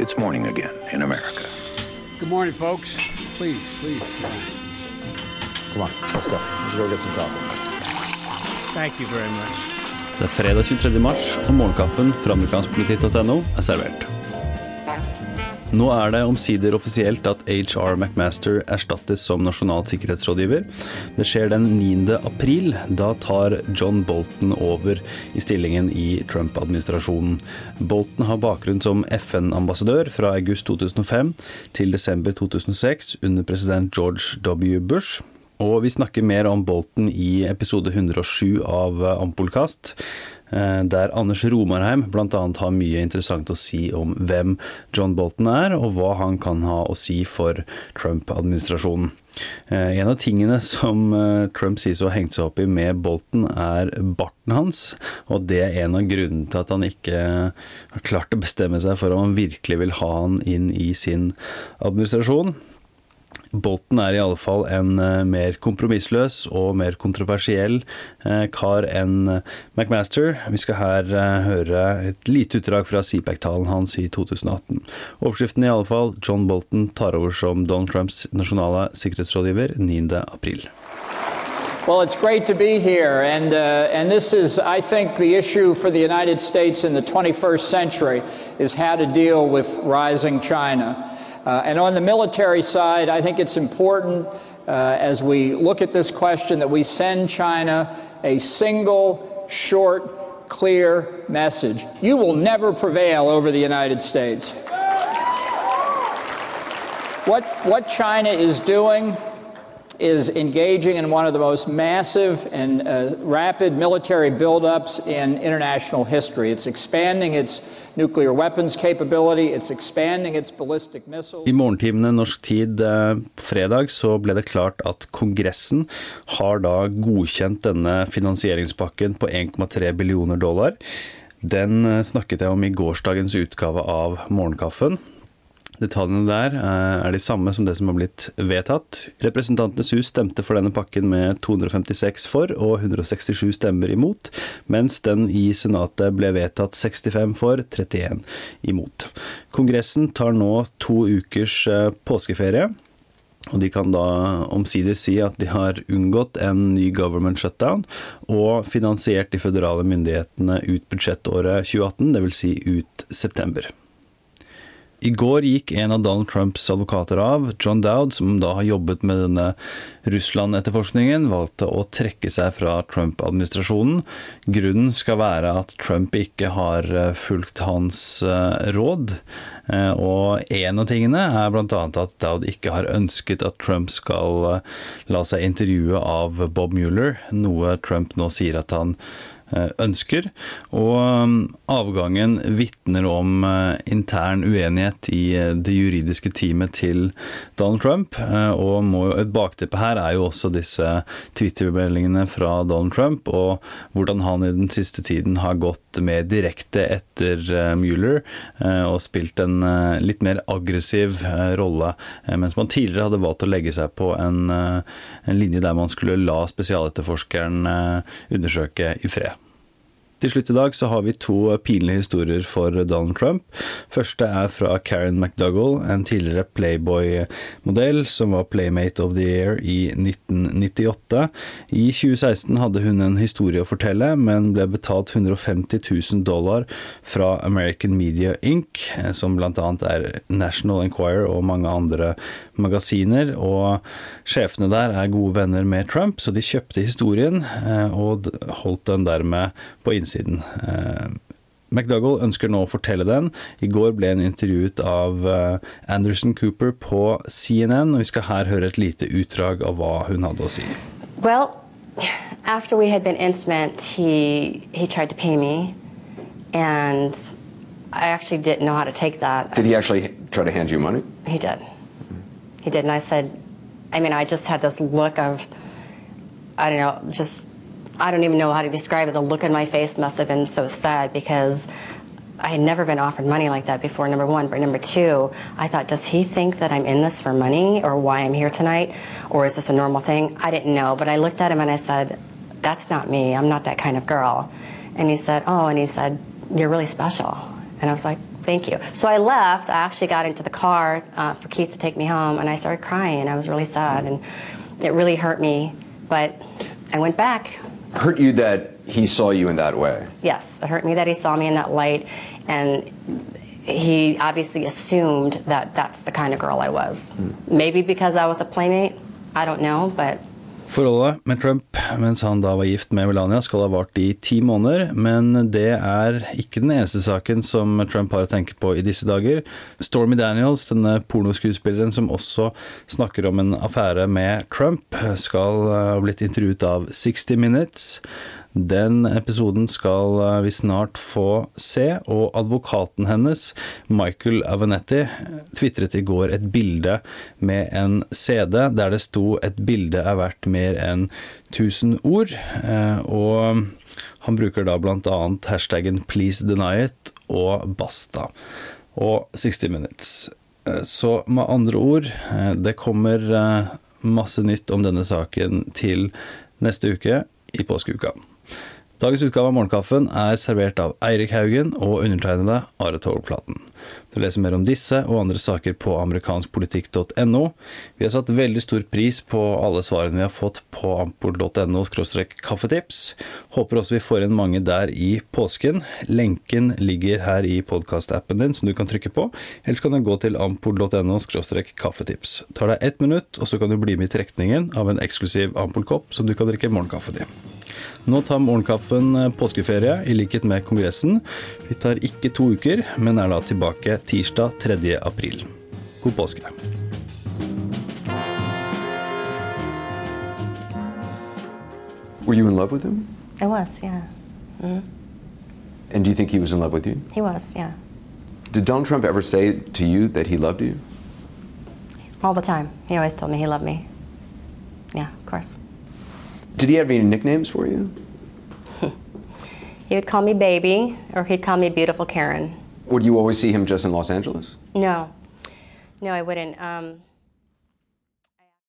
It's morning again in America. Good morning, folks. Please, please. Come on, let's go. Let's go get some coffee. Thank you very much. Det er fredag 23. mars, og morgenkaffen fra amerikanskpolitikk.no er servert. Nå er det omsider offisielt at HR McMaster erstattes som nasjonal sikkerhetsrådgiver. Det skjer den 9. april. Da tar John Bolton over i stillingen i Trump-administrasjonen. Bolton har bakgrunn som FN-ambassadør fra august 2005 til desember 2006 under president George W. Bush. Og vi snakker mer om Bolton i episode 107 av Ampolkast. Eh, der Anders Romarheim bl.a. har mye interessant å si om hvem John Bolton er, og hva han kan ha å si for Trump-administrasjonen. Eh, en av tingene som eh, Trump sies å ha hengt seg opp i med Bolton, er barten hans. Og det er en av grunnene til at han ikke har klart å bestemme seg for om han virkelig vil ha han inn i sin administrasjon. Bolton er i alle fall en uh, mer kompromissløs og mer kontroversiell uh, kar enn uh, McMaster. Vi skal her høre et lite utdrag fra CPAC-talen hans i 2018. Overskriften i alle fall John Bolton tar over som Donald Trumps nasjonale sikkerhetsrådgiver 9. april. Well, it's great to be here, and uh, and this is, I think, the issue for the United States in the 21st century is how to deal with rising China. Uh, and on the military side, I think it's important uh, as we look at this question that we send China a single, short, clear message. You will never prevail over the United States. What, what China is doing is engaging in one of the most massive and uh, rapid military buildups in international history. It's expanding its nuclear weapons capability, it's expanding its ballistic missiles. I morgentimene norsk tid eh, fredag så ble det klart at Kongressen har da godkjent denne finansieringspakken på 1,3 billioner dollar. Den eh, snakket jeg om i gårsdagens utgave av Morgenkaffen. Detaljene der eh, er de samme som det som har blitt vedtatt. Representantenes hus stemte for denne pakken med 256 for og 167 stemmer imot, mens den i Senatet ble vedtatt 65 for, 31 imot. Kongressen tar nå to ukers eh, påskeferie. Og de kan da omsider si at de har unngått en ny government shutdown og finansiert de føderale myndighetene ut budsjettåret 2018, dvs. Si ut september. I går gikk en av Donald Trumps advokater av, John Dowd, som da har jobbet med denne Russland-etterforskningen, valgte å trekke seg fra Trump-administrasjonen. Grunnen skal være at Trump ikke har eh, fulgt hans eh, råd. Eh, og en av tingene er bl.a. at Dowd ikke har ønsket at Trump skal la seg intervjue av Bob Mueller, noe Trump nå sier at han ønsker. Og um, avgangen vitner om eh, intern uenighet i eh, det juridiske teamet til Donald Trump. Og et bakteppe her er jo også disse Twitter-meldingene fra Donald Trump, og hvordan han i den siste tiden har gått mer direkte etter Mueller og spilt en litt mer aggressiv rolle, mens man tidligere hadde valgt å legge seg på en, en linje der man skulle la spesialetterforskeren undersøke i fred. Til slutt i dag så har vi to pinlige historier for Donald Trump. Første er fra Karen McDougall, en tidligere Playboy-modell som var Playmate of the Year i 1998. I 2016 hadde hun en historie å fortelle, men ble betalt 150 000 dollar fra American Media Inc., som bl.a. er National Enquirer og mange andre magasiner. Og sjefene der er gode venner med Trump, så de kjøpte historien eh, og holdt den dermed på innsiden. Eh, McDougall ønsker nå å fortelle den. I går ble hun intervjuet av eh, Anderson Cooper på CNN, og vi skal her høre et lite utdrag av hva hun hadde å si. Well, after we had been intimate, he, he tried to pay me, and I actually didn't know how to take that. Did he actually try to hand you money? He did. He did, and I said, I mean, I just had this look of, I don't know, just I don't even know how to describe it. The look on my face must have been so sad because I had never been offered money like that before, number one. But number two, I thought, does he think that I'm in this for money or why I'm here tonight? Or is this a normal thing? I didn't know. But I looked at him and I said, that's not me. I'm not that kind of girl. And he said, oh, and he said, you're really special. And I was like, Thank you. So I left. I actually got into the car uh, for Keith to take me home, and I started crying. I was really sad, and it really hurt me. But I went back. Hurt you that he saw you in that way? Yes, it hurt me that he saw me in that light, and he obviously assumed that that's the kind of girl I was. Maybe because I was a playmate. I don't know, but Forholdet med Trump mens han da var gift med Melania skal ha vart i ti måneder, men det er ikke den eneste saken som Trump har å tenke på i disse dager. Stormy Daniels, denne pornoskuespilleren som også snakker om en affære med Trump, skal ha blitt intervjuet av 60 Minutes. Den episoden skal eh, vi snart få se, og advokaten hennes, Michael Avenetti, tvitret i går et bilde med en CD der det sto 'et bilde er verdt mer enn 1000 ord'. eh, Og han bruker da annet hashtaggen 'please deny it' og 'basta' og 60 minutes. Eh, Så med andre ord, det kommer masse nytt om denne saken til neste uke i påskeuka. Dagens utgave av Morgenkaffen er servert av Eirik Haugen og undertegnede Are Togplaten. Du leser mer om disse og andre saker på amerikanskpolitikk.no. Vi har satt veldig stor pris på alle svarene vi har fått på ampol.no kaffetips. Håper også vi får inn mange der i påsken. Lenken ligger her i podkastappen din som du kan trykke på. Ellers kan du gå til ampol.no kaffetips. Tar deg ett minutt, og så kan du bli med i trekningen av en eksklusiv Ampol-kopp som du kan drikke morgenkaffe til. Nå tar morgenkaffen eh, påskeferie, i likhet med Kongressen. Vi tar ikke to uker, men er da tilbake tirsdag 3. april. God påske. Were you in love with him? I was, yeah. And do you think he was in love with you? He was, yeah. Did Donald Trump ever say to you that he loved you? All the time. He always told me he loved me. Yeah, of course. Did he have any nicknames for you? He would call me baby, or he'd call me beautiful Karen. Would you always see him just in Los Angeles? No, no, I wouldn't. Um,